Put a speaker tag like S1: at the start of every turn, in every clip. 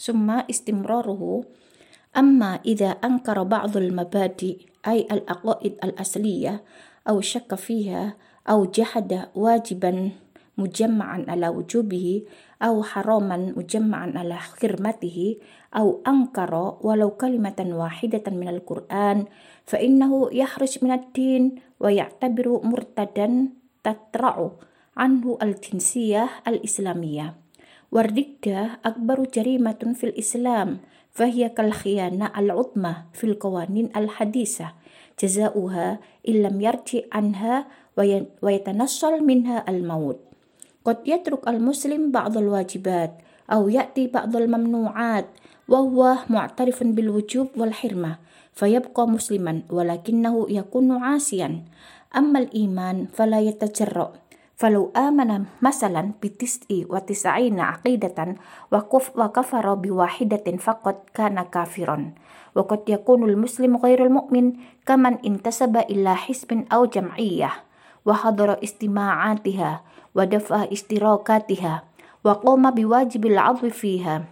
S1: ثم استمراره. أما إذا أنكر بعض المبادئ أي العقائد الأصلية أو شك فيها أو جحد واجبا مجمعا على وجوبه أو حراما مجمعا على حرمته أو أنكر ولو كلمة واحدة من القرآن فإنه يخرج من الدين ويعتبر مرتدا تطرع عنه الجنسية الإسلامية. والردة أكبر جريمة في الإسلام فهي كالخيانة العظمى في القوانين الحديثة جزاؤها إن لم يرجع عنها ويتنصل منها الموت قد يترك المسلم بعض الواجبات أو يأتي بعض الممنوعات وهو معترف بالوجوب والحرمة فيبقى مسلما ولكنه يكون عاسيا أما الإيمان فلا يتجرأ فلو آمن مثلا بتسع وتسعين عقيدة وكفر بواحدة فقد كان كافرا وقد يكون المسلم غير المؤمن كمن انتسب إلى حزب أو جمعية وحضر استماعاتها ودفع اشتراكاتها وقام بواجب العضو فيها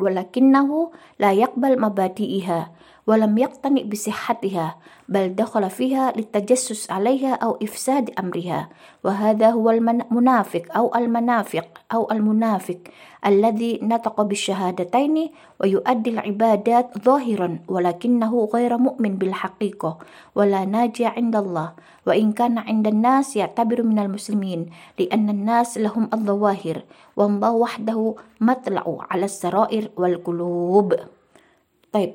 S1: ولكنه لا يقبل مبادئها ولم يقتنع بصحتها بل دخل فيها للتجسس عليها أو إفساد أمرها. وهذا هو المنافق أو المنافق أو المنافق الذي نطق بالشهادتين ويؤدي العبادات ظاهرا ولكنه غير مؤمن بالحقيقة ولا ناجي عند الله. وإن كان عند الناس يعتبر من المسلمين لأن الناس لهم الظواهر والله وحده مطلع على السرائر والقلوب. طيب.